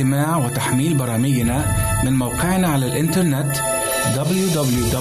لاستماع وتحميل برامجنا من موقعنا على الإنترنت www.awr.org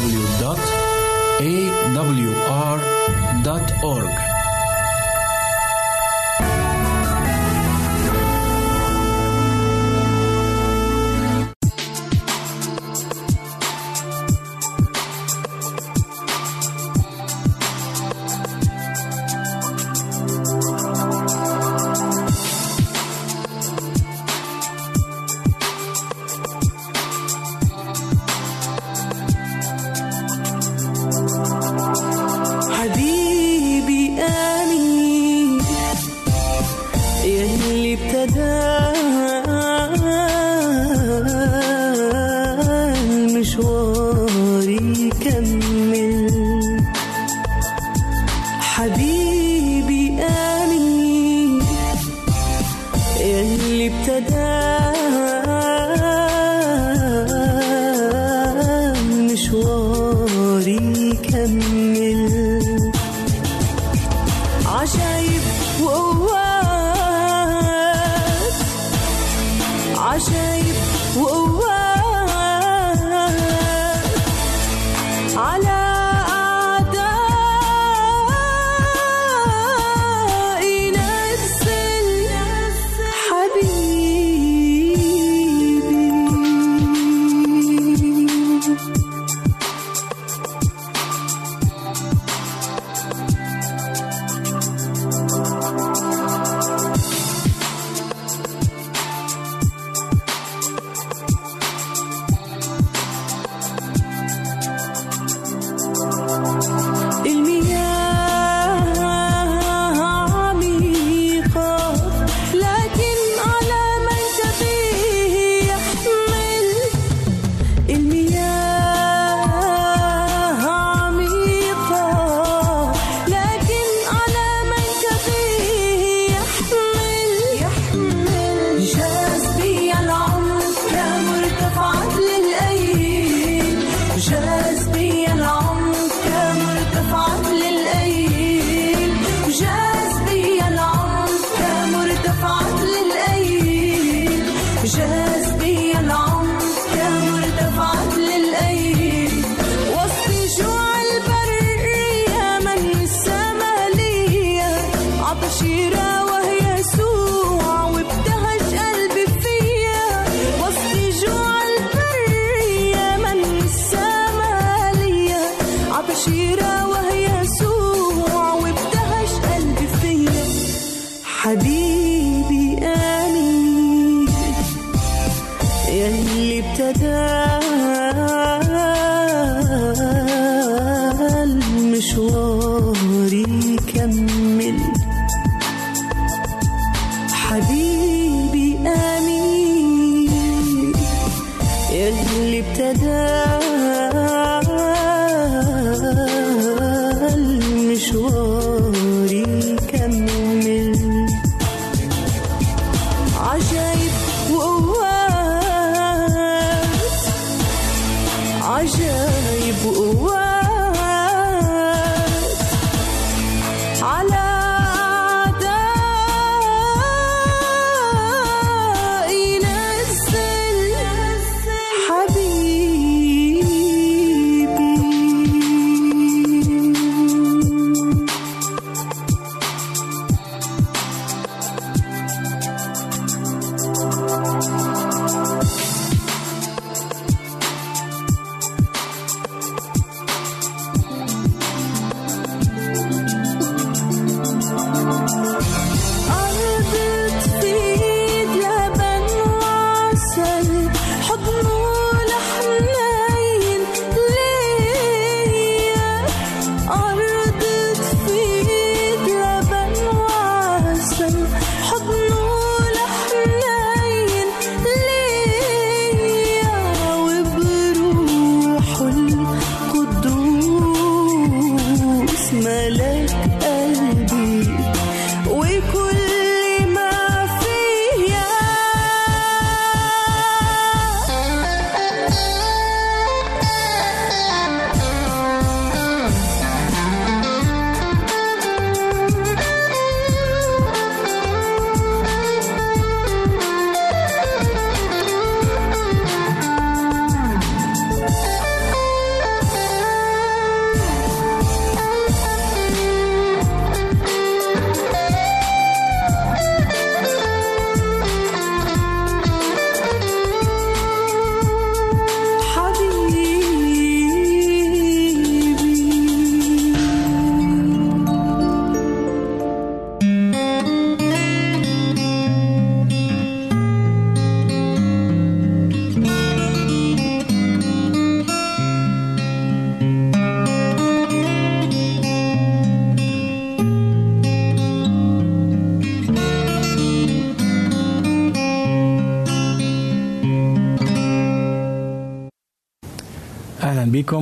peixe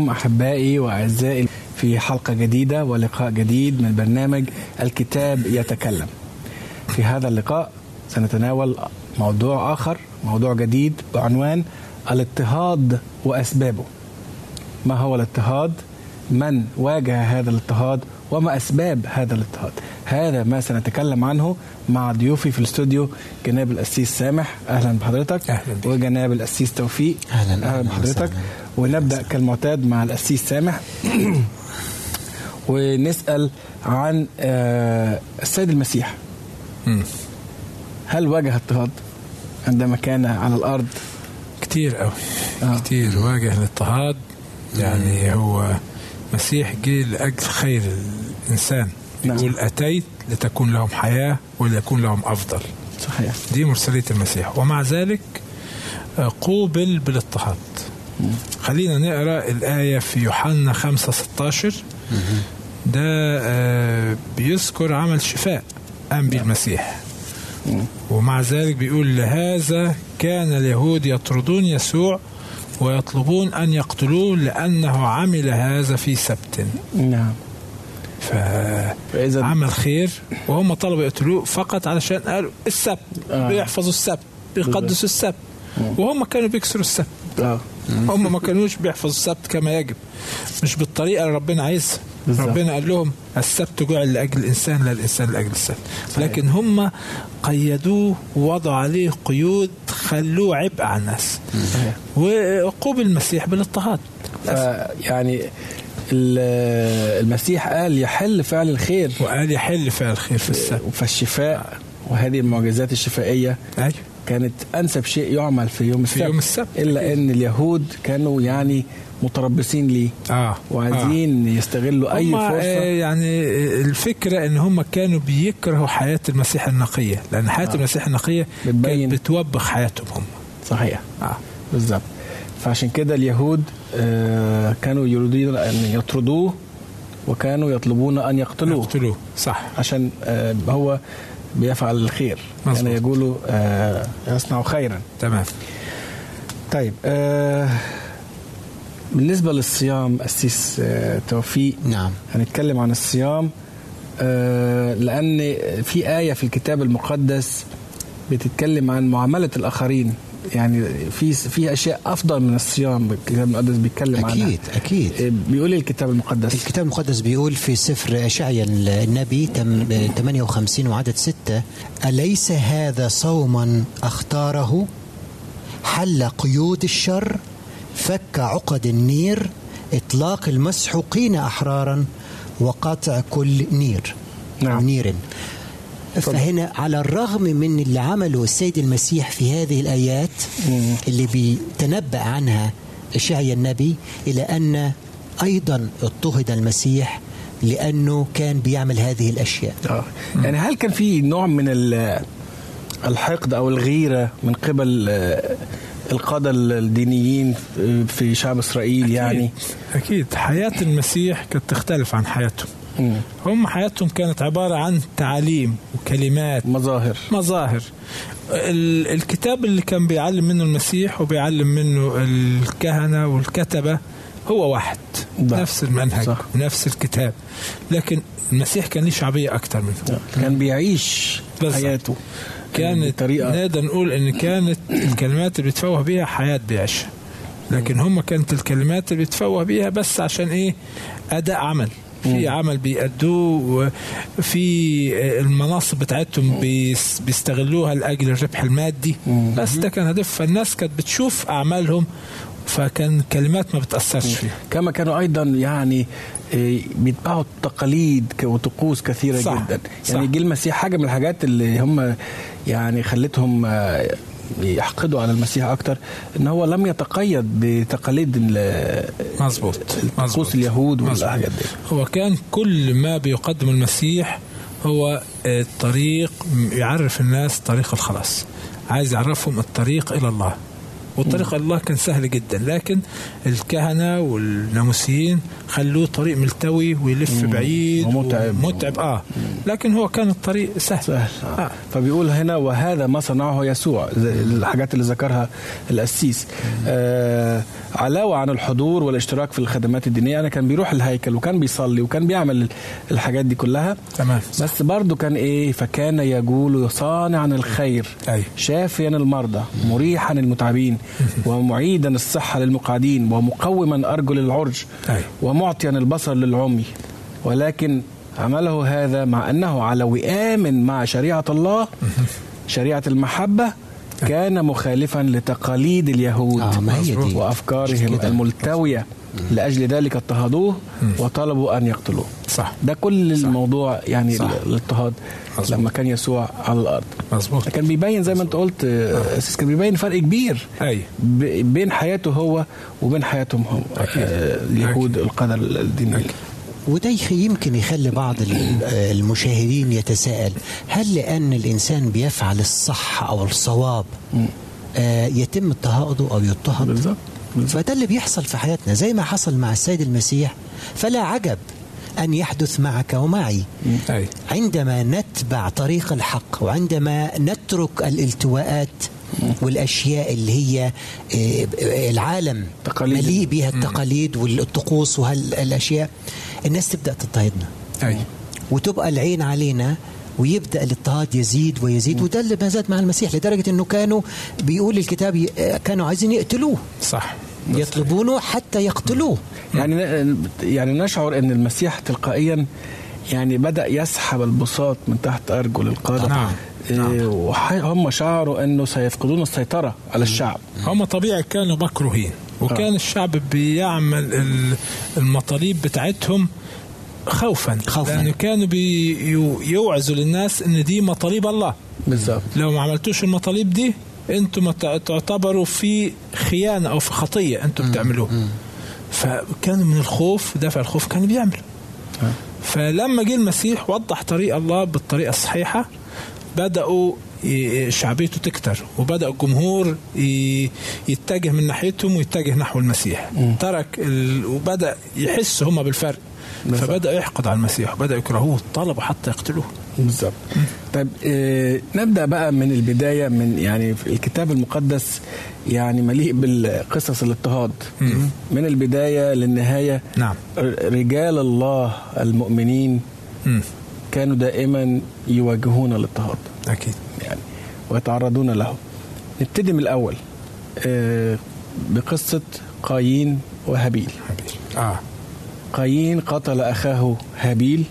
أحبائي وأعزائي في حلقة جديدة ولقاء جديد من برنامج الكتاب يتكلم. في هذا اللقاء سنتناول موضوع آخر، موضوع جديد بعنوان الاضطهاد وأسبابه. ما هو الاضطهاد؟ من واجه هذا الاضطهاد؟ وما أسباب هذا الاضطهاد؟ هذا ما سنتكلم عنه مع ضيوفي في الاستوديو جناب القسيس سامح أهلا بحضرتك أهلاً بك. وجناب القسيس توفيق أهلاً، أهلا أهلاً بحضرتك وسهلاً. ونبدأ كالمعتاد مع القسيس سامح ونسأل عن آه، السيد المسيح. هل واجه اضطهاد عندما كان على الأرض كتير قوي آه. كتير واجه الاضطهاد يعني هو مسيح جه لأجل خير الإنسان. يقول أتيت لتكون لهم حياة وليكون لهم أفضل. صحيح. دي مرسلية المسيح. ومع ذلك آه، قوبل بالاضطهاد. خلينا نقرأ الآية في يوحنا 5 16 ده آه، بيذكر عمل شفاء قام به المسيح. ومع ذلك بيقول لهذا كان اليهود يطردون يسوع ويطلبون أن يقتلوه لأنه عمل هذا في سبت. نعم. فاذا فعمل خير وهم طلبوا يقتلوه فقط علشان قالوا السبت آه. بيحفظوا السبت بيقدسوا السبت. وهم كانوا بيكسروا السبت. آه. هم ما كانوش بيحفظوا السبت كما يجب. مش بالطريقة اللي ربنا عايزها. ربنا قال لهم السبت جعل لأجل الإنسان لا الإنسان لأجل السبت. لكن هم قيدوه ووضعوا عليه قيود خلوه عبء على الناس. وقوبل المسيح بالإضطهاد. يعني المسيح قال يحل فعل الخير. وقال يحل فعل الخير في السبت فالشفاء وهذه المعجزات الشفائية أيوه. كانت أنسب شيء يعمل في يوم السبت. يوم السبت. إلا إن اليهود كانوا يعني متربصين ليه. آه. وعايزين يستغلوا أي هم آه، فرصه يعني الفكرة إن هم كانوا بيكرهوا حياة المسيح النقية. لأن حياة آه. المسيح النقية بتبين. كانت بتوبخ حياتهم هم صحيح. آه. بالظبط. فعشان كده اليهود آه، كانوا يريدون أن يطردوه وكانوا يطلبون أن يقتلوه. يقتلوه صح. عشان آه، هو بيفعل الخير. مظبوط. كان يقولوا آه، يصنع خيرا. تمام. طيب آه، بالنسبة للصيام السيس آه، توفيق. نعم. هنتكلم عن الصيام آه، لأن في آية في الكتاب المقدس بتتكلم عن معاملة الآخرين. يعني في في أشياء أفضل من الصيام الكتاب المقدس بيتكلم عنها. أكيد أكيد. آه، بيقول إيه الكتاب المقدس؟ الكتاب المقدس بيقول في سفر أشعيا النبي تم- 58 وعدد 6 أليس هذا صوما أختاره؟ حل قيود الشر فك عقد النير إطلاق المسحوقين أحرارا وقطع كل نير. نعم. نير. فهنا على الرغم من اللي عمله السيد المسيح في هذه الآيات اللي بيتنبأ عنها إشعيا النبي إلى أن أيضا اضطهد المسيح لأنه كان بيعمل هذه الأشياء. آه. يعني هل كان في نوع من ال- الحقد أو الغيرة من قبل آه، القادة الدينيين في شعب إسرائيل يعني؟ أكيد. حياة المسيح كانت تختلف عن حياتهم. هم حياتهم كانت عبارة عن تعاليم وكلمات. مظاهر. مظاهر. ال- الكتاب اللي كان بيعلم منه المسيح وبيعلم منه الكهنة والكتبة هو واحد. ده. نفس المنهج صح. ونفس الكتاب. لكن المسيح كان ليه شعبية أكتر منه. كان بيعيش بالظبط. حياته كانت نقدر نقول إن كانت الكلمات اللي بيتفوه بيها حياة بيعيشها. لكن هم كانت الكلمات اللي بيتفوه بيها بس عشان إيه؟ أداء عمل. في عمل بيأدوه وفي المناصب بتاعتهم بيس- بيستغلوها لأجل الربح المادي. بس ده كان هدف. فالناس كانت بتشوف أعمالهم فكان كلمات ما بتأثرش فيها. كما كانوا أيضا يعني إيه، بيتبعوا تقاليد ك- وطقوس كثيرة صح، جدا. صح. يعني جه المسيح حاجة من الحاجات اللي هم يعني خلتهم آه، يحقدوا على المسيح أكتر إن هو لم يتقيد بتقاليد ال- مظبوط طقوس مظبوط. اليهود دي هو كان كل ما بيقدم المسيح هو الطريق يعرف الناس طريق الخلاص عايز يعرفهم الطريق إلى الله والطريق الله كان سهل جدا لكن الكهنة والناموسيين خلوه طريق ملتوي ويلف بعيد ومتعب. متعب آه. لكن هو كان الطريق سهل, سهل. آه. آه. فبيقول هنا وهذا ما صنعه يسوع الحاجات اللي ذكرها القسيس آه علاوة عن الحضور والاشتراك في الخدمات الدينية يعني كان بيروح الهيكل وكان بيصلي وكان بيعمل الحاجات دي كلها تمام بس برضه كان إيه فكان يقول صانعا الخير أي. شافيا المرضى مريحا المتعبين ومعيدا الصحة للمقعدين ومقوما أرجل العرج أي. ومعطيا البصر للعمي ولكن عمله هذا مع أنه على وئام مع شريعة الله شريعة المحبة كان مخالفا لتقاليد اليهود آه، ما هي دي. كده. الملتوية لأجل ذلك اضطهدوه وطلبوا أن يقتلوه. صح. ده كل الموضوع يعني صح. الاضطهاد. لما كان يسوع على الأرض. مظبوط. كان بيبين زي ما أنت قلت آه، كان بيبين فرق كبير ب- بين حياته هو وبين حياتهم هم. آه، اليهود القدر الديني وده يمكن يخلي بعض ال- المشاهدين يتساءل هل لأن الإنسان بيفعل الصح أو الصواب آه، يتم اضطهاده أو يضطهد؟ بالظبط. فده اللي بيحصل في حياتنا زي ما حصل مع السيد المسيح فلا عجب أن يحدث معك ومعي. عندما نتبع طريق الحق وعندما نترك الالتواءات والأشياء اللي هي آه، العالم تقاليد. مليء بها التقاليد والطقوس وهالاشياء الناس تبدأ تضطهدنا. وتبقى العين علينا ويبدأ الاضطهاد يزيد ويزيد وده اللي ما زاد مع المسيح لدرجة إنه كانوا بيقول الكتاب آه، كانوا عايزين يقتلوه. صح. يطلبونه حتى يقتلوه. يعني يعني نشعر إن المسيح تلقائيا يعني بدأ يسحب البساط من تحت أرجل القاده نعم. نعم. وهم شعروا إنه سيفقدون السيطرة على الشعب. هم طبيعي كانوا مكروهين وكان الشعب بيعمل ال- المطالب بتاعتهم خوفا خوفاً. لأنه كانوا بيوعزوا للناس إن دي مطالب الله. بالظبط لو ما عملتوش المطالب دي أنتم تعتبروا في خيانة أو في خطية أنتم بتعملوها. فكانوا من الخوف دافع الخوف كانوا بيعملوا. فلما جه المسيح وضح طريق الله بالطريقة الصحيحة. بدأوا ي- شعبيته تكتر وبدأ الجمهور يتجه من ناحيتهم ويتجه نحو المسيح. ترك ال... وبدأ يحس هم بالفرق. فبدأ يحقد على المسيح وبدا يكرهوه طلبوا حتى يقتلوه. بالظبط. طيب آه نبدأ بقى من البداية من يعني في الكتاب المقدس يعني مليء بالقصص الاضطهاد. من البداية للنهاية نعم. رجال الله المؤمنين مم. كانوا دائما يواجهون الاضطهاد. أكيد. يعني ويتعرضون له. نبتدي من الأول. آه بقصة قايين وهابيل. حبيبي آه. قايين قتل أخاه هابيل.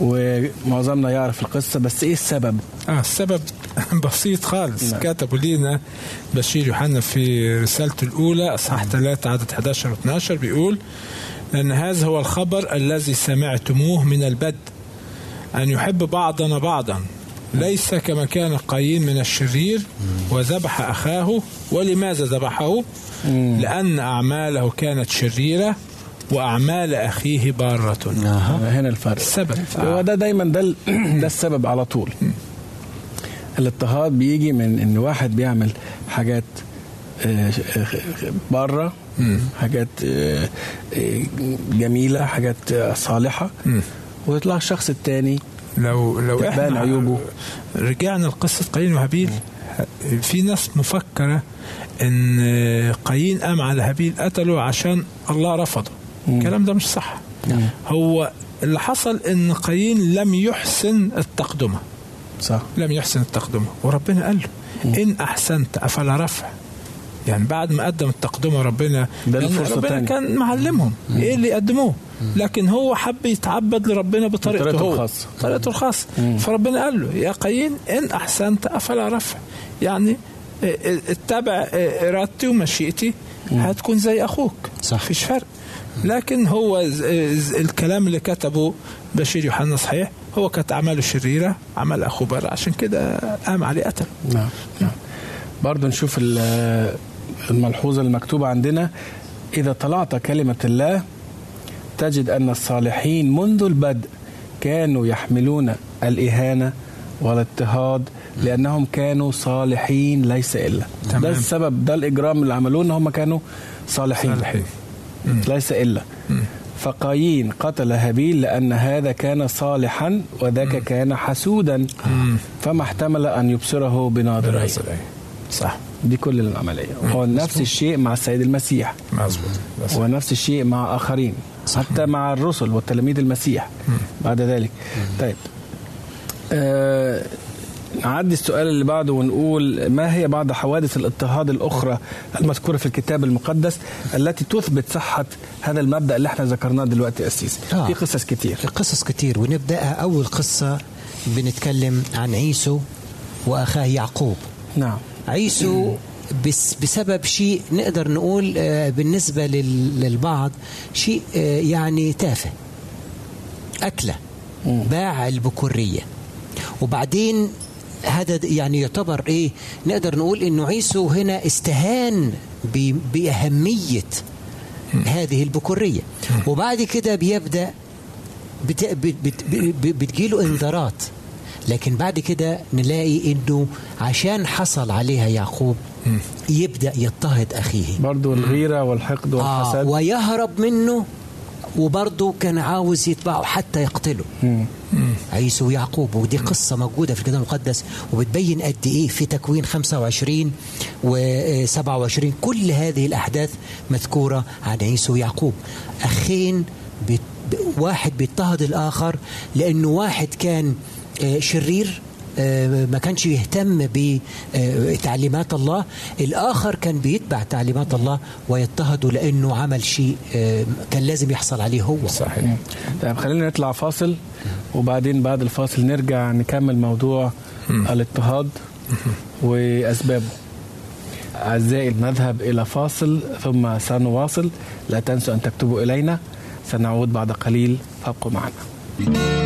ومعظمنا يعرف القصة بس إيه السبب؟ آه السبب بسيط خالص. نعم. كتبوا لنا بشير يوحنا في رسالته الأولى أصحاح 3 عدد 11 و 12 بيقول لأن هذا هو الخبر الذي سمعتموه من البدء. أن يحب بعضنا بعضا. ليس كما كان قايين من الشرير وذبح أخاه. ولماذا ذبحه؟ لأن أعماله كانت شريرة وأعمال أخيه بارة. آه. هنا الفرق. السبب. هو ده دايما ده ده السبب على طول. الاضطهاد بيجي من إن واحد بيعمل حاجات آه، آه، بره حاجات آه، آه، جميلة حاجات آه، صالحه. ويطلع الشخص التاني لو لو إحنا عيوبه. رجعنا لقصة قايين وهابيل. في ناس مفكرة إن قايين قام على هابيل قتله عشان الله رفضه. الكلام ده مش صح. هو اللي حصل إن قايين لم يحسن التقدمة. صح. لم يحسن التقدمة. وربنا قال له إن أحسنت أفلا رفع؟ يعني بعد ما قدم التقدمه ربنا ده الفرصة ربنا التانية. كان معلمهم. إيه اللي يقدموه؟ لكن هو حب يتعبد لربنا بطريقته هو. الخاصة. طريقته الخاصة. فربنا قال له يا قايين إن أحسنت أفلا رفع. يعني آه، آه، اتبع آه، إرادتي ومشيئتي هتكون زي أخوك. صح. مفيش فرق. لكن هو الكلام اللي كتبه بشير يوحنا صحيح هو كانت أعماله شريرة عمل اخوه بر عشان كده قام عليه قتل نعم. نعم. برضه نشوف ال- الملحوظة المكتوبة عندنا إذا طلعت كلمة الله تجد أن الصالحين منذ البدء كانوا يحملون الإهانة والاضطهاد لأنهم كانوا صالحين ليس إلا. تمام. ده السبب ده الإجرام اللي عملوه إن هم كانوا صالحين, صالحين. ليس إلا. فقايين قتل هابيل لأن هذا كان صالحا وذاك كان حسودا. فما احتمل أن يبصره بناظريه صح. دي كل العملية. هو نفس الشيء مع السيد المسيح. مظبوط. ونفس الشيء مع آخرين. حتى مع الرسل والتلاميذ المسيح بعد ذلك. طيب. آه نعدي السؤال اللي بعده ونقول ما هي بعض حوادث الاضطهاد الأخرى المذكورة في الكتاب المقدس التي تثبت صحة هذا المبدأ اللي إحنا ذكرناه دلوقتي يا أسيس؟ آه. في قصص كتير. قصص كتير. ونبدأها أول قصة بنتكلم عن عيسو وأخاه يعقوب. نعم. عيسو بس بسبب شيء نقدر نقول آه، بالنسبة لل- للبعض شيء آه، يعني تافه. أكلة باع البكورية. وبعدين هذا يعني يعتبر إيه نقدر نقول إنه عيسو هنا استهان ب- بأهمية هذه البكورية. وبعد كده. بت... بت... بت... بتجيله انذارات. لكن بعد كده نلاقي إنه عشان حصل عليها يعقوب يبدأ يضطهد أخيه. برضو الغيرة والحقد آه والحسد. ويهرب منه وبرضه كان عاوز يتبعه حتى يقتله. عيسو ويعقوب ودي قصة موجودة في الكتاب المقدس وبتبين قد إيه في تكوين 25 و 27 كل هذه الأحداث مذكورة عن عيسو ويعقوب. أخين بت... ب- واحد بيضطهد الآخر لأنه واحد كان آه، شرير آه، ما كانش يهتم بتعليمات الله. الآخر كان بيتبع تعليمات الله ويضطهده لأنه عمل شيء آه، كان لازم يحصل عليه هو. صحيح. طيب خلينا نطلع فاصل وبعدين بعد الفاصل نرجع نكمل موضوع الاضطهاد وأسبابه. أعزائي نذهب إلى فاصل ثم سنواصل. لا تنسوا أن تكتبوا إلينا. سنعود بعد قليل. فابقوا معنا.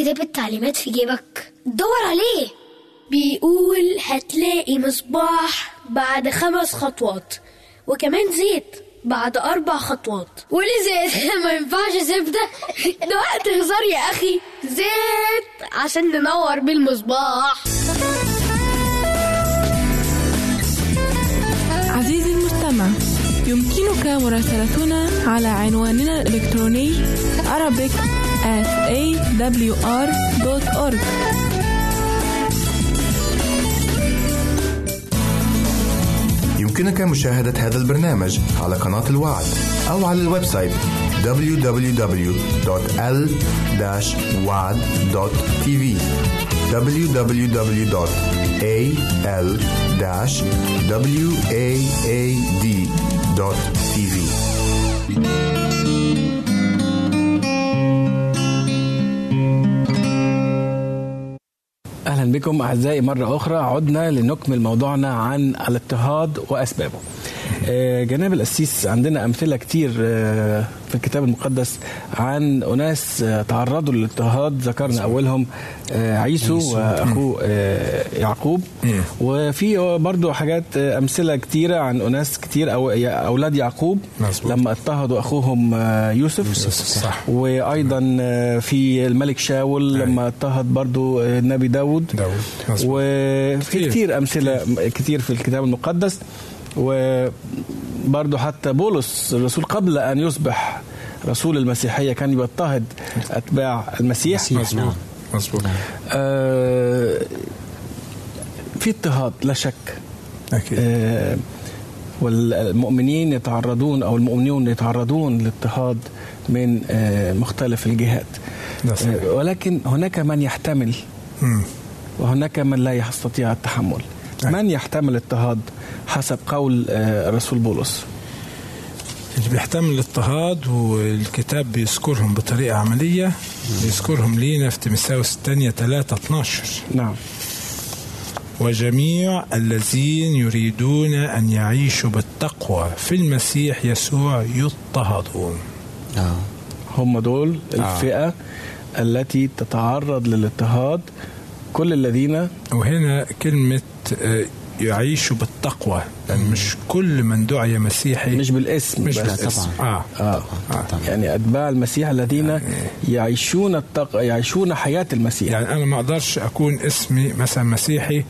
كتاب التعليمات في جيبك. دور عليه. بيقول هتلاقي مصباح بعد خمس خطوات وكمان زيت بعد أربع خطوات. وليه زيت؟ ما ينفعش زبده ده. وقت هزار يا أخي. زيت عشان ننور بيه المصباح. عزيزي المستمع يمكنك مراسلتنا على عنواننا الإلكتروني Arabic awr.org يمكنك مشاهدة هذا البرنامج على قناة الوعد أو على ال website www.l-wad.tv www.al-waad.tv أهلا بكم أعزائي مرة أخرى. عدنا لنكمل موضوعنا عن الاضطهاد وأسبابه. جناب القسيس عندنا أمثلة كتير آه، في الكتاب المقدس عن أناس آه، تعرضوا للاضطهاد ذكرنا أولهم آه، عيسو وأخوه آه، يعقوب. وفي برضو حاجات آه، أمثلة كتيرة عن أناس كتير أو أولاد يعقوب. لما اضطهدوا أخوهم آه، يوسف, صح. وأيضا آه، في الملك شاول لما اضطهد برضو آه، النبي داود. وفي كتير. كتير أمثلة كتير في الكتاب المقدس. وبرضو حتى بولس الرسول قبل أن يصبح رسول المسيحية كان بيضطهد أتباع المسيح. مسيح، نعم. مظبوط. آه في اضطهاد لا شك. أكيد. آه، والمؤمنين يتعرضون أو المؤمنون يتعرضون لاضطهاد من آه، مختلف الجهات. آه، ولكن هناك من يحتمل. وهناك من لا يستطيع التحمل. من يحتمل اضطهاد؟ حسب قول آه، رسول بولس. اللي بيحتمل الاضطهاد والكتاب بيذكرهم بطريقة عملية بيذكرهم لينا في تيمساوس الثانية 3 12 نعم. وجميع الذين يريدون أن يعيشوا بالتقوى في المسيح يسوع يضطهدون. آه. هم دول الفئة التي تتعرض للاضطهاد. كل الذين وهنا كلمة آه، يعيشوا بالتقوى لأن مش كل من دعي مسيحي مش بالاسم مش بالاسم آه. آه. يعني أتباع المسيح الذين يعيشون التق... يعيشون حياة المسيح يعني أنا ما أقدرش أكون اسمي مثلا مسيحي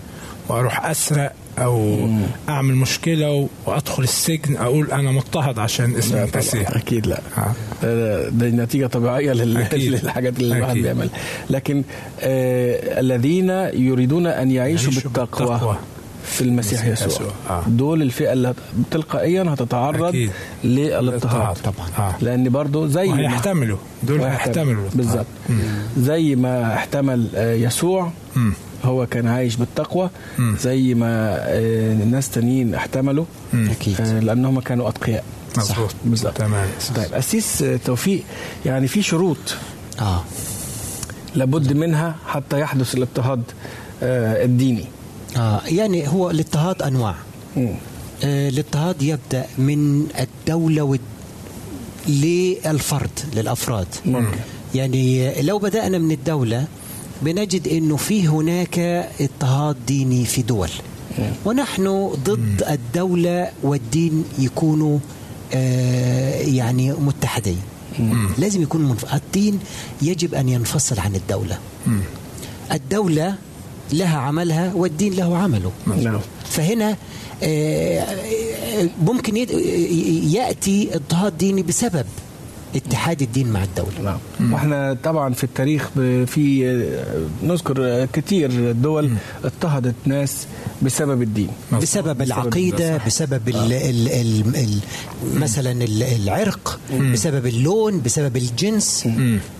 وأروح أسرق أو أعمل مشكلة وأدخل السجن أقول أنا مضطهد عشان طبعاً، مسيحي أكيد لا آه. آه، دي نتيجة طبيعية لل... أكيد. للحاجات اللي الواحد. بيعملها لكن آه الذين يريدون أن يعيشوا يعيشوا بالتقوى, بالتقوى. في المسيح يسوع. يسوع. آه. دول الفئة اللي هت- تلقائيا هتتعرض أكيد. للاضطهاد. طبعا. آه. لأن برضو زي ما- وهيحتملوا دول هيحتملوا. بالظبط. زي ما احتمل آه، يسوع مم. هو كان عايش بالتقوى. مم. زي ما آه، ناس تانيين احتملوا. أكيد. آه، لأنهم كانوا أتقياء. مظبوط. بالظبط. تمام. طيب أسيس آه، توفيق. يعني في شروط. آه. لابد منها حتى يحدث الاضطهاد آه، الديني. آه. يعني هو الاضطهاد أنواع. مم. آه، الاضطهاد يبدأ من الدولة والد... للفرد للأفراد. ممكن يعني لو بدأنا من الدولة بنجد أنه في هناك اضطهاد ديني في دول. ونحن ضد الدولة والدين يكونوا آه، يعني متحدين. لازم يكون منف... الدين يجب أن ينفصل عن الدولة. الدولة لها عملها والدين له عمله. نعم. فهنا آه، آه، ممكن يأتي اضطهاد ديني بسبب اتحاد الدين مع الدولة. نعم. وإحنا طبعا في التاريخ في نذكر كتير دول اضطهدت ناس بسبب الدين. بسبب العقيدة بسبب ال ال ال ال مثلا ال- العرق بسبب اللون بسبب الجنس.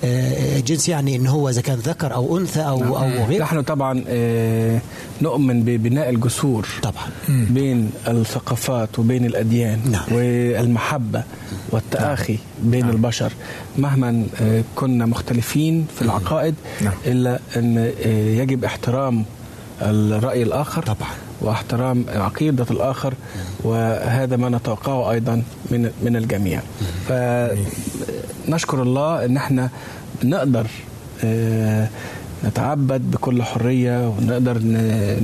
آه، جنس يعني إن هو إذا كان ذكر أو أنثى أو أو غير. نحن طبعا آه، نؤمن ببناء الجسور. طبعا. بين الثقافات وبين الأديان. نعم. والمحبة والتآخي بين البشر مهما آه، كنا مختلفين في العقائد نعم. إلا أن آه، يجب احترام الرأي الآخر طبعا. واحترام عقيدة الآخر وهذا ما نتوقعه أيضا من من الجميع. فنشكر الله أن إحنا نقدر آه، نتعبد بكل حرية ونقدر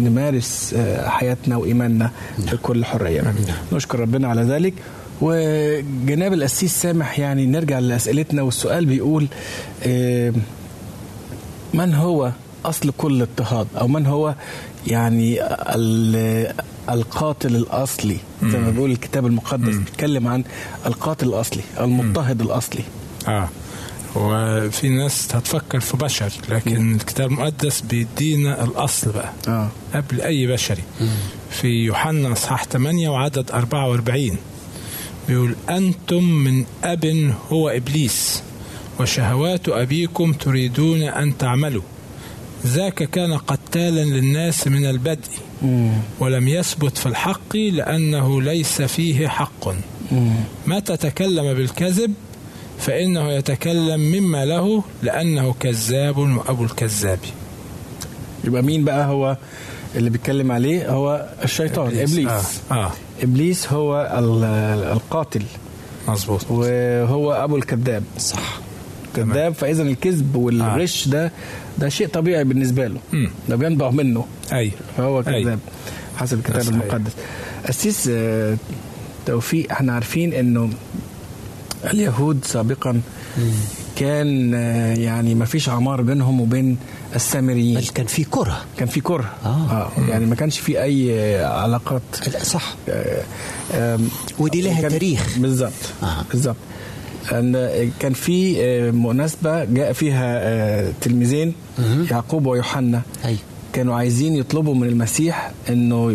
نمارس حياتنا وإيماننا بكل حرية. نشكر ربنا على ذلك. وجناب القسيس سامح يعني نرجع لأسئلتنا والسؤال بيقول آه، من هو أصل كل اضطهاد؟ أو من هو يعني ال- القاتل الأصلي؟ زي ما بيقول الكتاب المقدس بيتكلم عن القاتل الأصلي المضطهد الأصلي. آه. وفي ناس هتفكر في بشر لكن الكتاب المقدس بيدينا الأصل بقى. آه. قبل أي بشري. في يوحنا اصحاح 8 وعدد 44 بيقول أنتم من أب هو إبليس وشهوات أبيكم تريدون أن تعملوا. ذاك كان قتالا للناس من البدء ولم يثبت في الحق لأنه ليس فيه حق. متى تكلم بالكذب فإنه يتكلم مما له لأنه كذاب وأبو الكذاب. يبقى مين بقى هو اللي بيتكلم عليه؟ هو الشيطان إبليس, إبليس. آه, آه. إبليس هو ال- القاتل. مظبوط. وهو أبو الكذاب. صح. كذاب فإذا الكذب والغش ده ده شيء طبيعي بالنسبة له. مم. ده بينبع منه. أي. فهو. كذاب حسب الكتاب. المقدس. أسيس آه، توفيق إحنا عارفين إنه اليهود سابقا كان آه، يعني ما فيش عمار بينهم وبين السامريين بل كان في كرة كان في كرة آه. آه. يعني ما كانش في أي آه، علاقات لا، صح آه، ودي لها تاريخ بالظبط آه. بالظبط أن كان في آه، مناسبة جاء فيها آه، تلميذين يعقوب ويوحنا أي. كانوا عايزين يطلبوا من المسيح إنه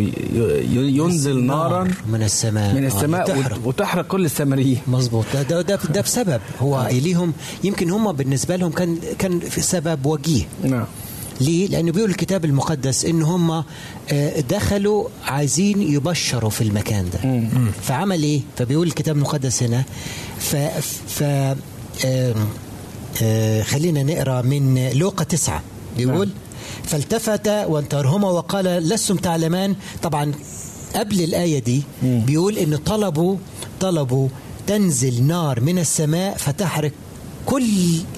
ينزل نارا من السماء. من آه، السماء تحرق. وت- وتحرق كل السامريين مظبوط. ده ده ده, ده بسبب. هو ليهم يمكن هم بالنسبة لهم كان كان في سبب وجيه. نعم. ليه؟ لأنه بيقول الكتاب المقدس إن هم آه، دخلوا عايزين يبشروا في المكان ده. فعمل إيه؟ فبيقول الكتاب المقدس هنا ف, ف آه، خلينا نقرأ من لوقا تسعة. بيقول فالتفت وانتهرهما وقال لستم تعلمان. طبعا قبل الآية دي بيقول إن طلبوا طلبوا تنزل نار من السماء فتحرق كل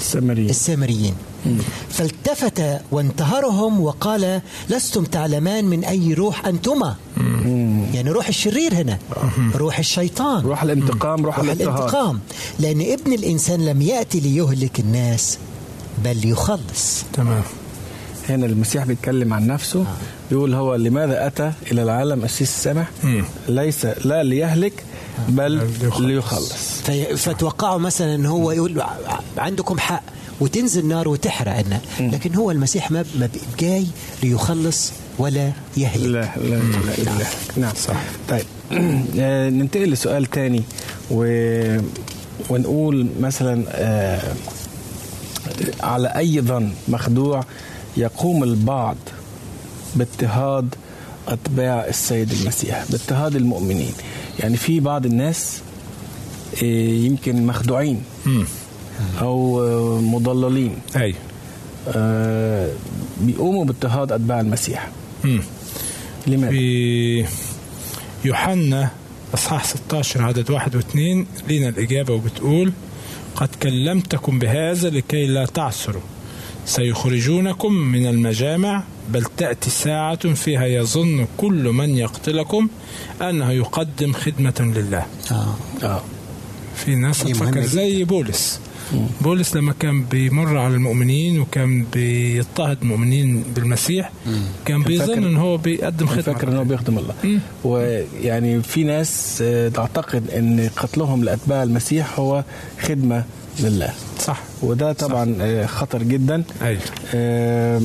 السامريين. السامريين. فالتفت وانتهرهم وقال لستم تعلمان من أي روح أنتما؟ يعني روح الشرير هنا روح الشيطان. روح الانتقام روح, روح الانتقام. لأن ابن الإنسان لم يأتي ليهلك الناس بل يخلص. تمام. هنا المسيح بيتكلم عن نفسه بيقول هو لماذا أتى إلى العالم السيس السمح مم. ليس لا ليهلك بل ليخلص. في فتوقعوا مثلا إن هو يقول عندكم حق وتنزل نار وتحرق النار لكن هو المسيح ما ما جاي ليخلص ولا يهلك. لا لا لا, لا, لا. نعم. صح. طيب. آه، ننتقل لسؤال تاني و... ونقول مثلا آه، على أي ظن مخدوع يقوم البعض باضطهاد أتباع السيد المسيح باضطهاد المؤمنين يعني في بعض الناس آه، يمكن مخدوعين. أو آه، مضللين أي آه، بيقوموا باضطهاد أتباع المسيح. لماذا؟ في يوحنا أصحاح 16 عدد واحد واثنين لينا الإجابة وبتقول قد كلمتكم بهذا لكي لا تعثروا سيخرجونكم من المجامع بل تأتي ساعة فيها يظن كل من يقتلكم أنه يقدم خدمة لله. آه. آه. في ناس تفكر. زي بولس. بولس لما كان بيمر على المؤمنين وكان بيضطهد المؤمنين بالمسيح كان بيظن إن هو بيقدم خدمة. فاكر إن هو بيخدم الله. مم. ويعني في ناس آه، تعتقد إن قتلهم لأتباع المسيح هو خدمة لله. صح. وده طبعا آه، خطر جدا. أيوه. آه،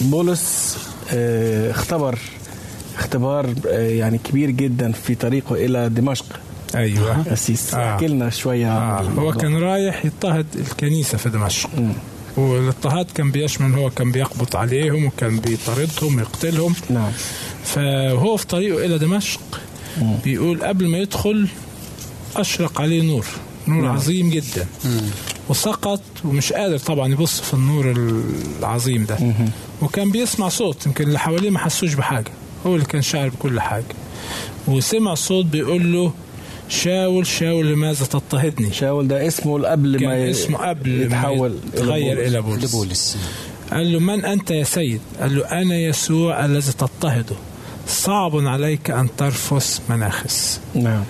بولس آه، اختبر اختبار آه، يعني كبير جدا في طريقه إلى دمشق. أيوه. أسيس. آه. احكي لنا شوية آه. هو. كان رايح يضطهد الكنيسة في دمشق. مم. والاضطهاد كان بيشمل هو كان بيقبض عليهم وكان بيطاردهم ويقتلهم. نعم. فهو في طريقه إلى دمشق بيقول قبل ما يدخل أشرق عليه نور. نور نعم. عظيم جدا. وسقط ومش قادر طبعا يبص في النور العظيم ده. وكان بيسمع صوت يمكن اللي حواليه ما حسوش بحاجة. هو اللي كان شاعر بكل حاجة. وسمع صوت بيقول له شاول شاول لماذا تضطهدني؟ شاول ده اسمه قبل ما ي- اسمه قبل يتحول ما يتغير إلى بولس. لبولس. قال له من أنت يا سيد؟ قال له أنا يسوع الذي تضطهده صعب عليك أن ترفس مناخس. نعم.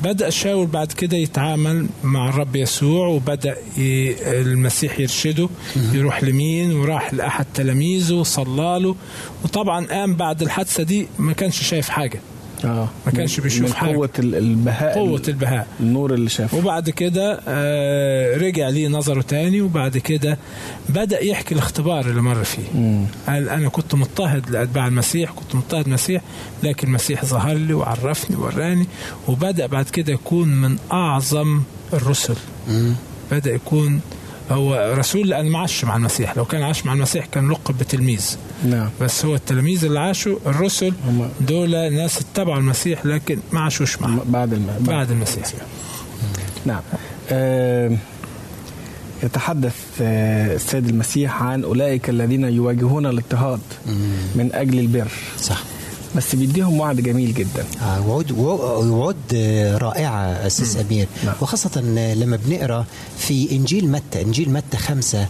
وبدأ شاول بعد كده يتعامل مع الرب يسوع وبدأ. المسيح يرشده يروح لمين؟ وراح لأحد تلاميذه وصلى له. وطبعا قام بعد الحادثة دي ما كانش شايف حاجة. آه ما كانش بيشوف من حاجة. قوة ال- البهاء قوة البهاء. النور اللي شافه. وبعد كده آه، رجع ليه نظره تاني وبعد كده بدأ يحكي الاختبار اللي مر فيه. مم. قال أنا كنت مضطهد لأتباع المسيح كنت مضطهد المسيح لكن المسيح ظهر لي وعرفني ووراني وبدأ بعد كده يكون من أعظم الرسل. بدأ يكون هو رسول لأن ما عاش مع المسيح. لو كان عاش مع المسيح كان لقب بتلميذ. نعم. بس هو التلاميذ اللي عاشوا الرسل هم- دول ناس اتبعوا المسيح لكن ما عاشوش معه. بعد الم... بعد المسيح. نعم. آه، يتحدث آه، السيد المسيح عن أولئك الذين يواجهون الاضطهاد من أجل البر. صح. بس بيديهم وعد جميل جدا. آه، وعود وعود رائعة أسيس أمير. نعم. وخاصة آه، لما بنقرأ في إنجيل متى إنجيل متى خمسة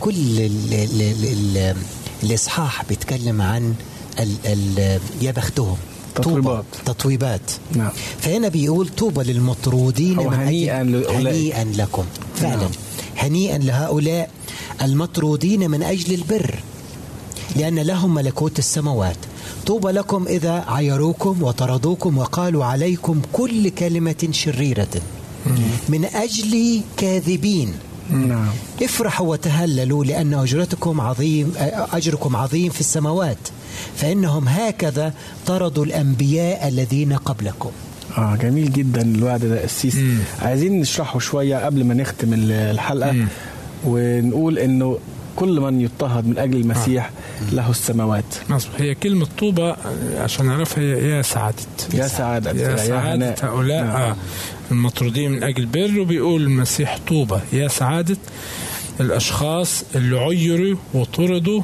كل ال ال ال ال الإصحاح بيتكلم عن ال ال يا بختهم تطويبات. تطويبات. نعم. فهنا بيقول طوبى للمطرودين من هنيئاً. هنيئا لكم. فعلا. نعم. هنيئا لهؤلاء المطرودين من أجل البر لأن لهم ملكوت السماوات. طوبى لكم إذا عيروكم وطردوكم وقالوا عليكم كل كلمة شريرة. من أجل كاذبين. نعم. افرحوا وتهللوا لأن أجرتكم عظيم أجركم عظيم في السماوات. فإنهم هكذا طردوا الأنبياء الذين قبلكم. آه جميل جدا الوعد ده مم. عايزين نشرحه شوية قبل ما نختم ال- الحلقة. مم. ونقول إنه كل من يضطهد من أجل المسيح له السماوات. مظبوط هي كلمة طوبى آه، عشان نعرفها هي يا سعادة. يا سعادة يا سعادة. هناء. هؤلاء نعم. آه المطرودين من أجل البر وبيقول المسيح طوبى. يا سعادة الأشخاص اللي عيروا وطردوا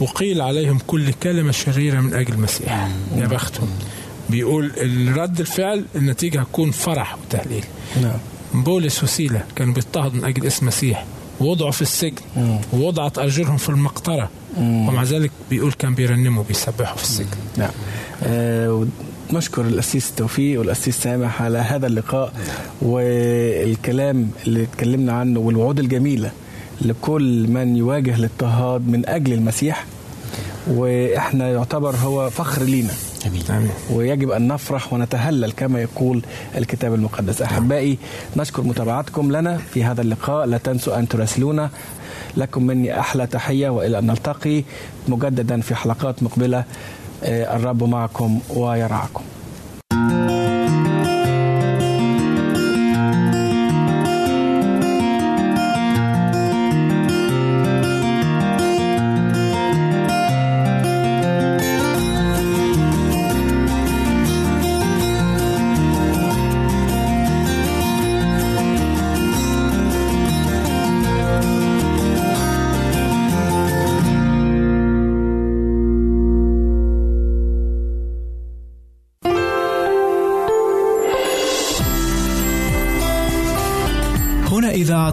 وقيل عليهم كل كلمة شريرة من أجل المسيح. يا بختهم. بيقول الرد الفعل النتيجة هتكون فرح وتهليل. نعم. بولس وسيلة كانوا بيضطهدوا من أجل اسم المسيح ووضعوا في السجن. ووضعت أرجلهم في المقطرة مم. ومع ذلك بيقول كان بيرنموا بيسبحوا في السجن نعم آه نشكر الأسيس توفيق والأسيس سامح على هذا اللقاء والكلام اللي اتكلمنا عنه والوعود الجميلة لكل من يواجه الاضطهاد من أجل المسيح وإحنا يعتبر هو فخر لينا أمين آمين. ويجب أن نفرح ونتهلل كما يقول الكتاب المقدس. أحبائي نشكر متابعتكم لنا في هذا اللقاء. لا تنسوا أن تراسلونا. لكم مني أحلى تحية وإلى أن نلتقي مجددا في حلقات مقبلة. آه، الرب معكم ويرعاكم.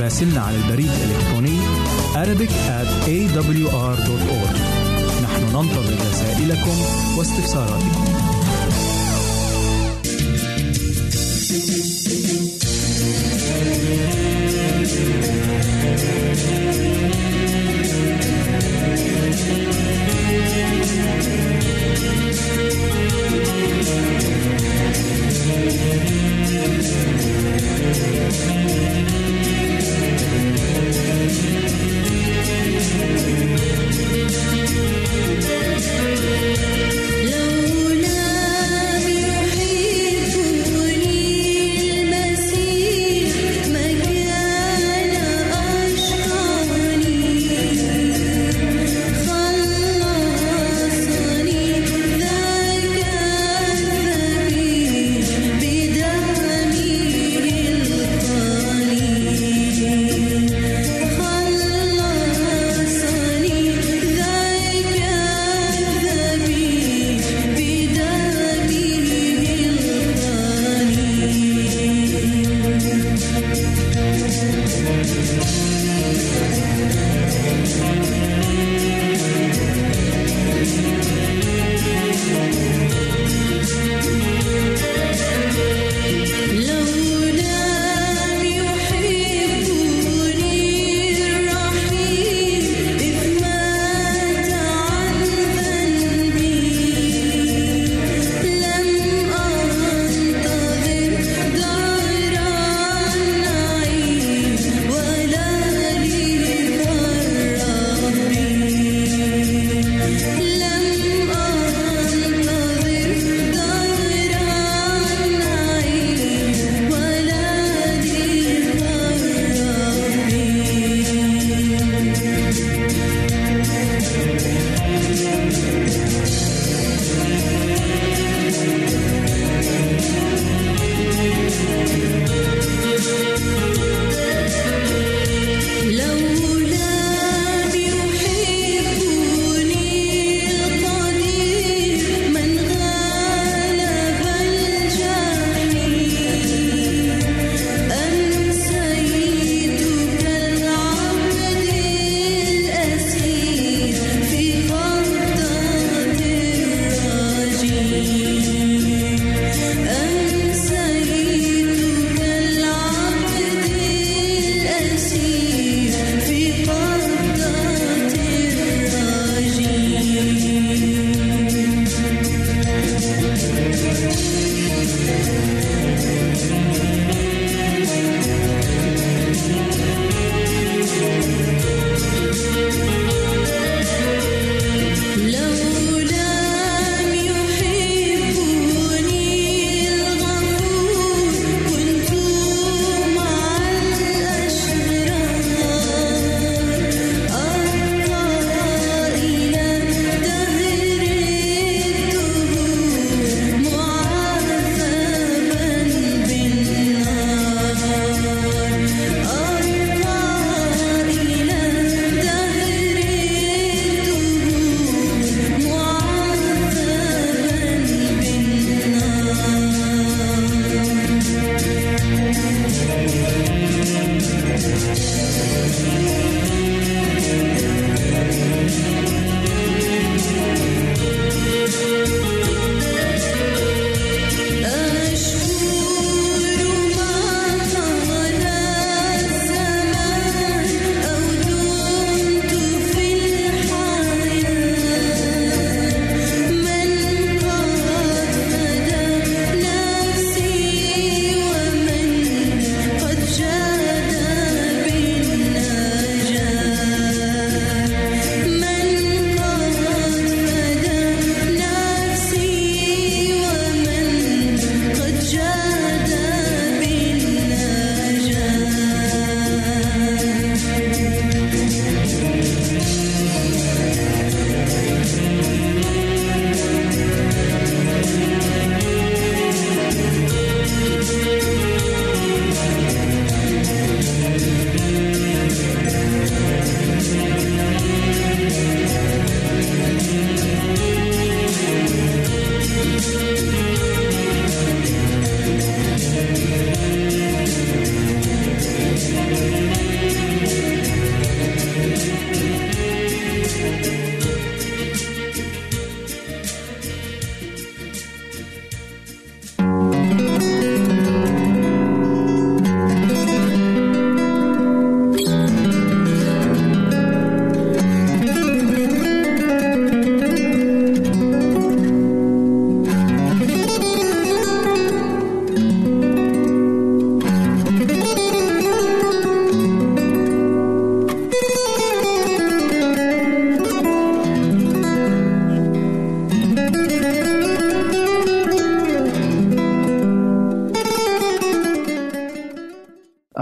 راسلنا على البريد الإلكتروني Arabic at awr.org. نحن ننتظر رسائلكم واستفساراتكم.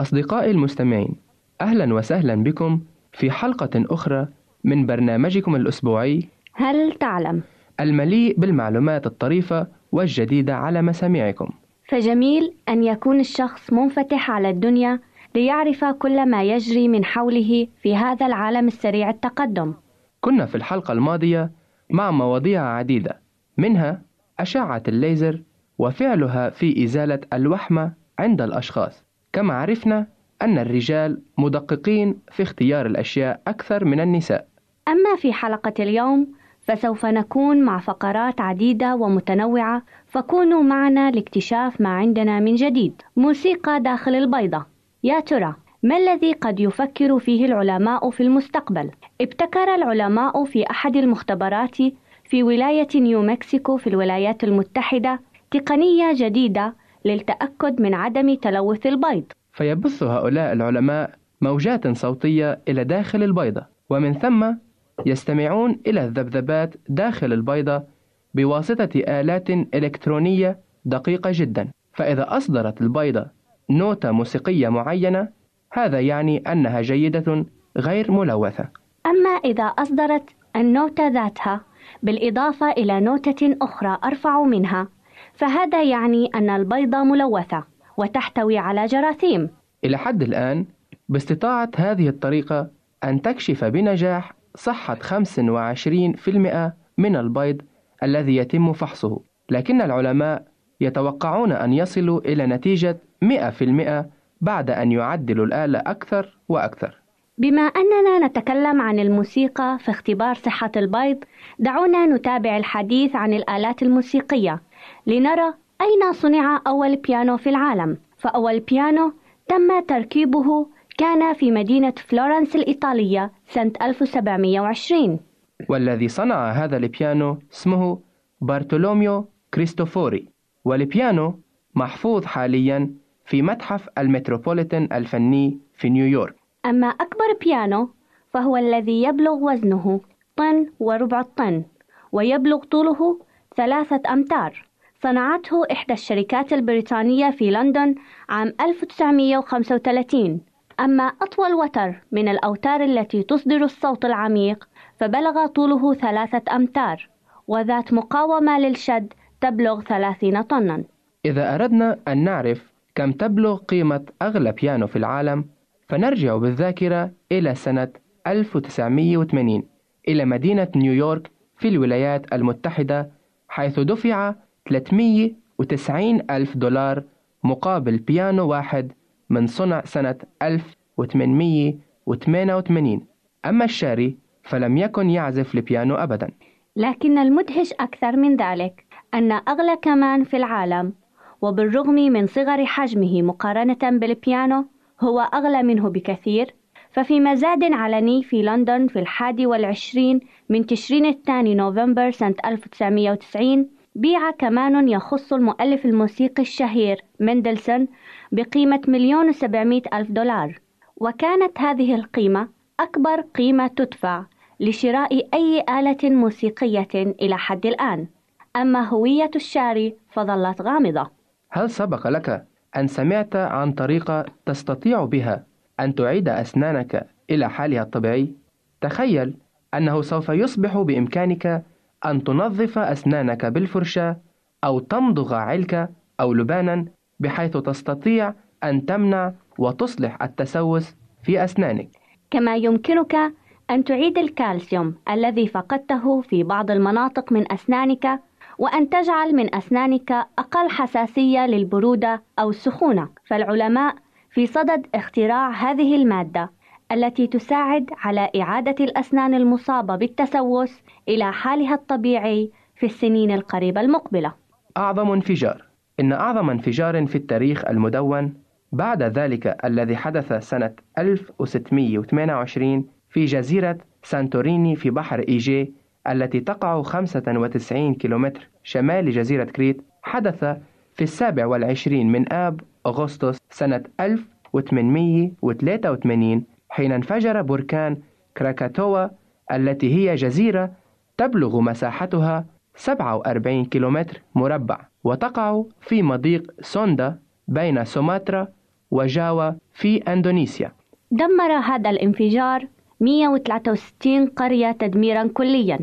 أصدقائي المستمعين أهلا وسهلا بكم في حلقة أخرى من برنامجكم الأسبوعي هل تعلم؟ المليء بالمعلومات الطريفة والجديدة على مسامعكم. فجميل أن يكون الشخص منفتح على الدنيا ليعرف كل ما يجري من حوله في هذا العالم السريع التقدم. كنا في الحلقة الماضية مع مواضيع عديدة منها أشعة الليزر وفعلها في إزالة الوحمة عند الأشخاص. كما عرفنا أن الرجال مدققين في اختيار الأشياء أكثر من النساء. أما في حلقة اليوم فسوف نكون مع فقرات عديدة ومتنوعة فكونوا معنا لاكتشاف ما عندنا من جديد. موسيقى داخل البيضة. يا ترى ما الذي قد يفكر فيه العلماء في المستقبل؟ ابتكر العلماء في أحد المختبرات في ولاية نيو مكسيكو في الولايات المتحدة تقنية جديدة للتأكد من عدم تلوث البيض. فيبث هؤلاء العلماء موجات صوتية إلى داخل البيضة ومن ثم يستمعون إلى الذبذبات داخل البيضة بواسطة آلات إلكترونية دقيقة جدا. فإذا أصدرت البيضة نوتة موسيقية معينة هذا يعني أنها جيدة غير ملوثة. أما إذا أصدرت النوتة ذاتها بالإضافة إلى نوتة أخرى أرفع منها. فهذا يعني أن البيضة ملوثة وتحتوي على جراثيم. إلى حد الآن باستطاعت هذه الطريقة أن تكشف بنجاح صحة 25% من البيض الذي يتم فحصه. لكن العلماء يتوقعون أن يصلوا إلى نتيجة 100% بعد أن يعدلوا الآلة أكثر وأكثر. بما أننا نتكلم عن الموسيقى في اختبار صحة البيض دعونا نتابع الحديث عن الآلات الموسيقية. لنرى أين صنع أول بيانو في العالم. فأول بيانو تم تركيبه كان في مدينة فلورنس الإيطالية سنة 1720 والذي صنع هذا البيانو اسمه بارتولوميو كريستوفوري. والبيانو محفوظ حاليا في متحف المتروبوليتان الفني في نيويورك. أما أكبر بيانو فهو الذي يبلغ وزنه طن وربع الطن ويبلغ طوله ثلاثة أمتار. صنعته إحدى الشركات البريطانية في لندن عام 1935 أما أطول وتر من الأوتار التي تصدر الصوت العميق فبلغ طوله ثلاثة أمتار وذات مقاومة للشد تبلغ ثلاثين طنا. إذا أردنا أن نعرف كم تبلغ قيمة أغلى بيانو في العالم فنرجع بالذاكرة إلى سنة 1980 إلى مدينة نيويورك في الولايات المتحدة حيث دفع 390 ألف دولار مقابل بيانو واحد من صنع سنة 1888 أما الشاري فلم يكن يعزف البيانو أبدا. لكن المدهش أكثر من ذلك أن أغلى كمان في العالم وبالرغم من صغر حجمه مقارنة بالبيانو هو أغلى منه بكثير. ففي مزاد علني في لندن في الحادي والعشرين من تشرين الثاني نوفمبر سنة 1990 بيع كمان يخص المؤلف الموسيقي الشهير مندلسون بقيمة مليون وسبعمائة ألف دولار. وكانت هذه القيمة أكبر قيمة تدفع لشراء أي آلة موسيقية إلى حد الآن. أما هوية الشاري فظلت غامضة. هل سبق لك أن سمعت عن طريقة تستطيع بها أن تعيد أسنانك إلى حالها الطبيعي؟ تخيل أنه سوف يصبح بإمكانك أن تنظف أسنانك بالفرشاة أو تمضغ علكة أو لبانا بحيث تستطيع أن تمنع وتصلح التسوس في أسنانك. كما يمكنك أن تعيد الكالسيوم الذي فقدته في بعض المناطق من أسنانك وأن تجعل من أسنانك أقل حساسية للبرودة أو السخونة، فالعلماء في صدد اختراع هذه المادة التي تساعد على إعادة الأسنان المصابة بالتسوس إلى حالها الطبيعي في السنين القريبة المقبلة. أعظم انفجار إن أعظم انفجار في التاريخ المدون بعد ذلك الذي حدث سنة 1628 في جزيرة سانتوريني في بحر إيجي التي تقع 95 كيلومتر شمال جزيرة كريت حدث في السابع والعشرين من آب أغسطس سنة 1883 حين انفجر بركان كراكاتوا التي هي جزيرة تبلغ مساحتها 47 كيلومتر مربع وتقع في مضيق سوندا بين سوماترا وجاوا في أندونيسيا. دمر هذا الانفجار 163 قرية تدميرا كليا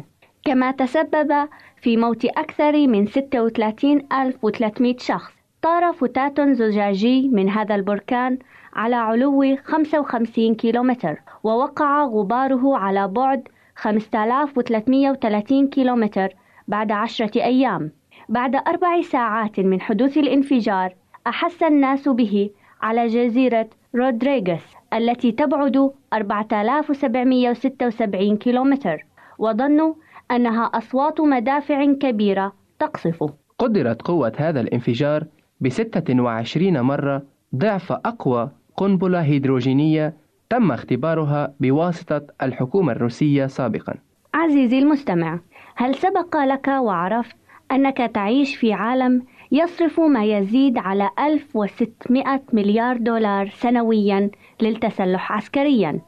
كما تسبب في موت أكثر من 36300 شخص. طار فتات زجاجي من هذا البركان على علو 55 كيلومتر ووقع غباره على بعد 5330 كيلومتر بعد عشرة أيام. بعد أربع ساعات من حدوث الانفجار أحس الناس به على جزيرة رودريغس التي تبعد 4776 كيلومتر وظنوا أنها أصوات مدافع كبيرة تقصف. قدرت قوة هذا الانفجار ب 26 مرة ضعف أقوى قنبلة هيدروجينية تم اختبارها بواسطة الحكومة الروسية سابقا. عزيزي المستمع هل سبق لك وعرفت أنك تعيش في عالم يصرف ما يزيد على 1600 مليار دولار سنويا للتسلح عسكريا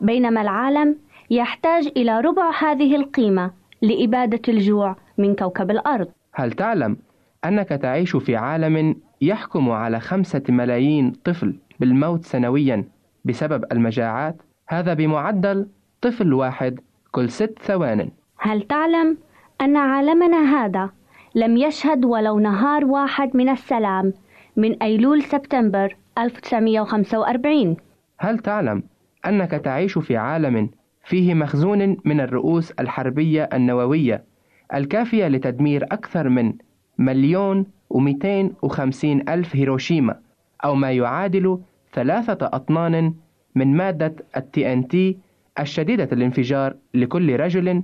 بينما العالم يحتاج إلى ربع هذه القيمة لإبادة الجوع من كوكب الأرض؟ هل تعلم أنك تعيش في عالم يحكم على خمسة ملايين طفل بالموت سنويا بسبب المجاعات؟ هذا بمعدل طفل واحد كل ست ثوان هل تعلم أن عالمنا هذا لم يشهد ولو نهار واحد من السلام من أيلول سبتمبر 1945 هل تعلم أنك تعيش في عالم فيه مخزون من الرؤوس الحربية النووية الكافية لتدمير أكثر من مليون ومئتين وخمسين ألف هيروشيما أو ما يعادل ثلاثة أطنان من مادة التي إن تي الشديدة الانفجار لكل رجل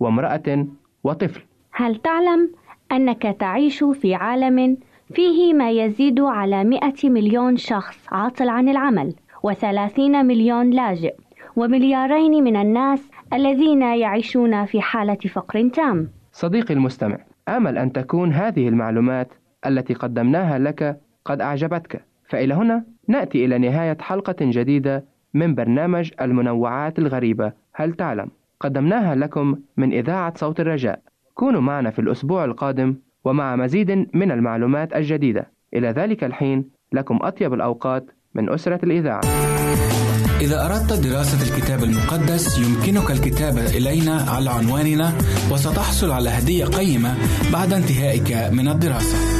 وامرأة وطفل. هل تعلم أنك تعيش في عالم فيه ما يزيد على 100 مليون شخص عاطل عن العمل و30 مليون لاجئ ومليارين من الناس الذين يعيشون في حالة فقر تام؟ صديقي المستمع آمل أن تكون هذه المعلومات التي قدمناها لك قد أعجبتك. فإلى هنا نأتي إلى نهاية حلقة جديدة من برنامج المنوعات الغريبة. هل تعلم؟ قدمناها لكم من إذاعة صوت الرجاء. كونوا معنا في الأسبوع القادم ومع مزيد من المعلومات الجديدة. إلى ذلك الحين لكم أطيب الأوقات من أسرة الإذاعة. إذا أردت دراسة الكتاب المقدس يمكنك الكتابة إلينا على عنواننا وستحصل على هدية قيمة بعد انتهائك من الدراسة.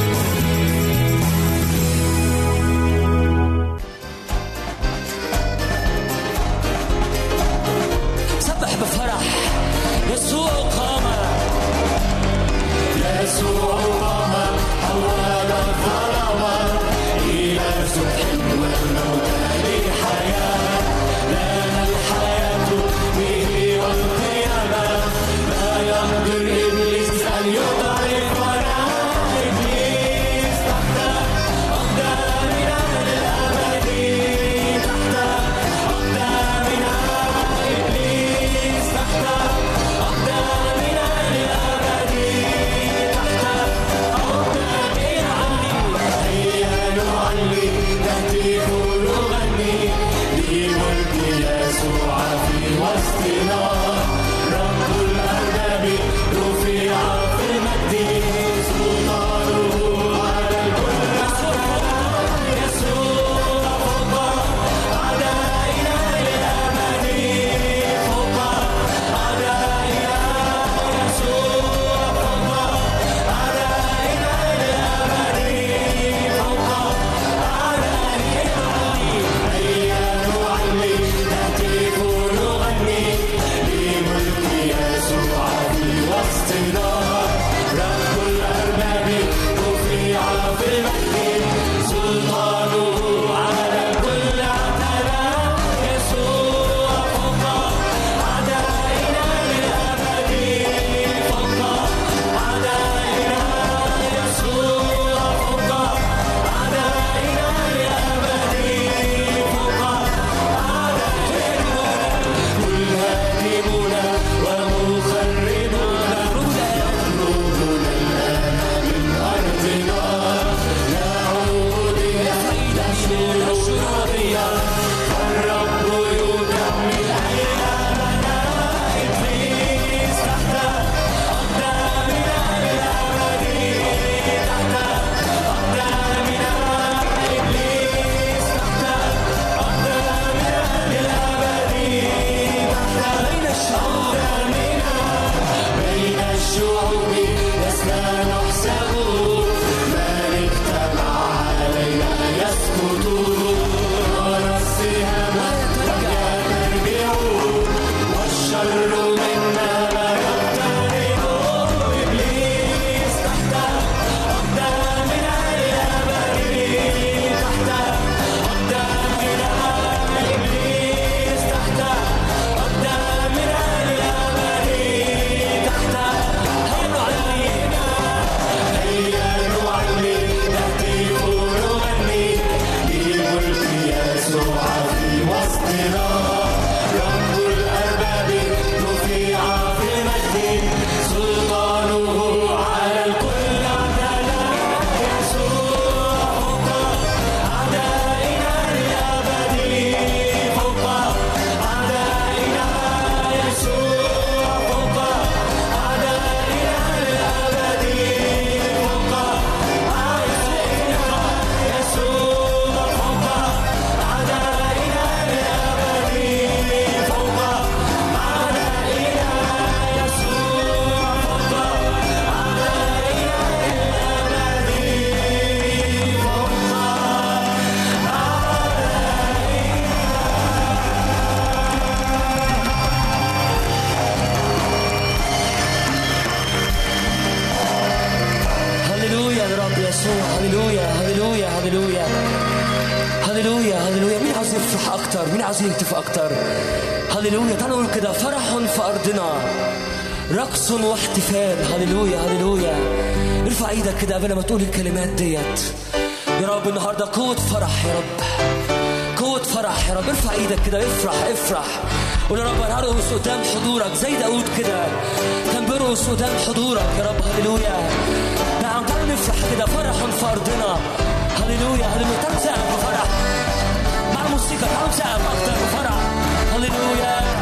رقص واحتفال هللويا هللويا. ارفع إيدك كده قبل ما تقول الكلمات ديت. يا رب النهارده قوة فرح يا رب. قوة فرح يا رب. ارفع إيدك كده افرح افرح. قول يا رب أنا هرقص قدام حضورك زي داود كده. كان بيرقص قدام حضورك يا رب. هللويا. نعم تعالوا نفرح كده. فرح في أرضنا. هللويا هللويا. تعالوا نسقف بفرح مع الموسيقى تعالوا نسقف أكتر بفرح هللويا.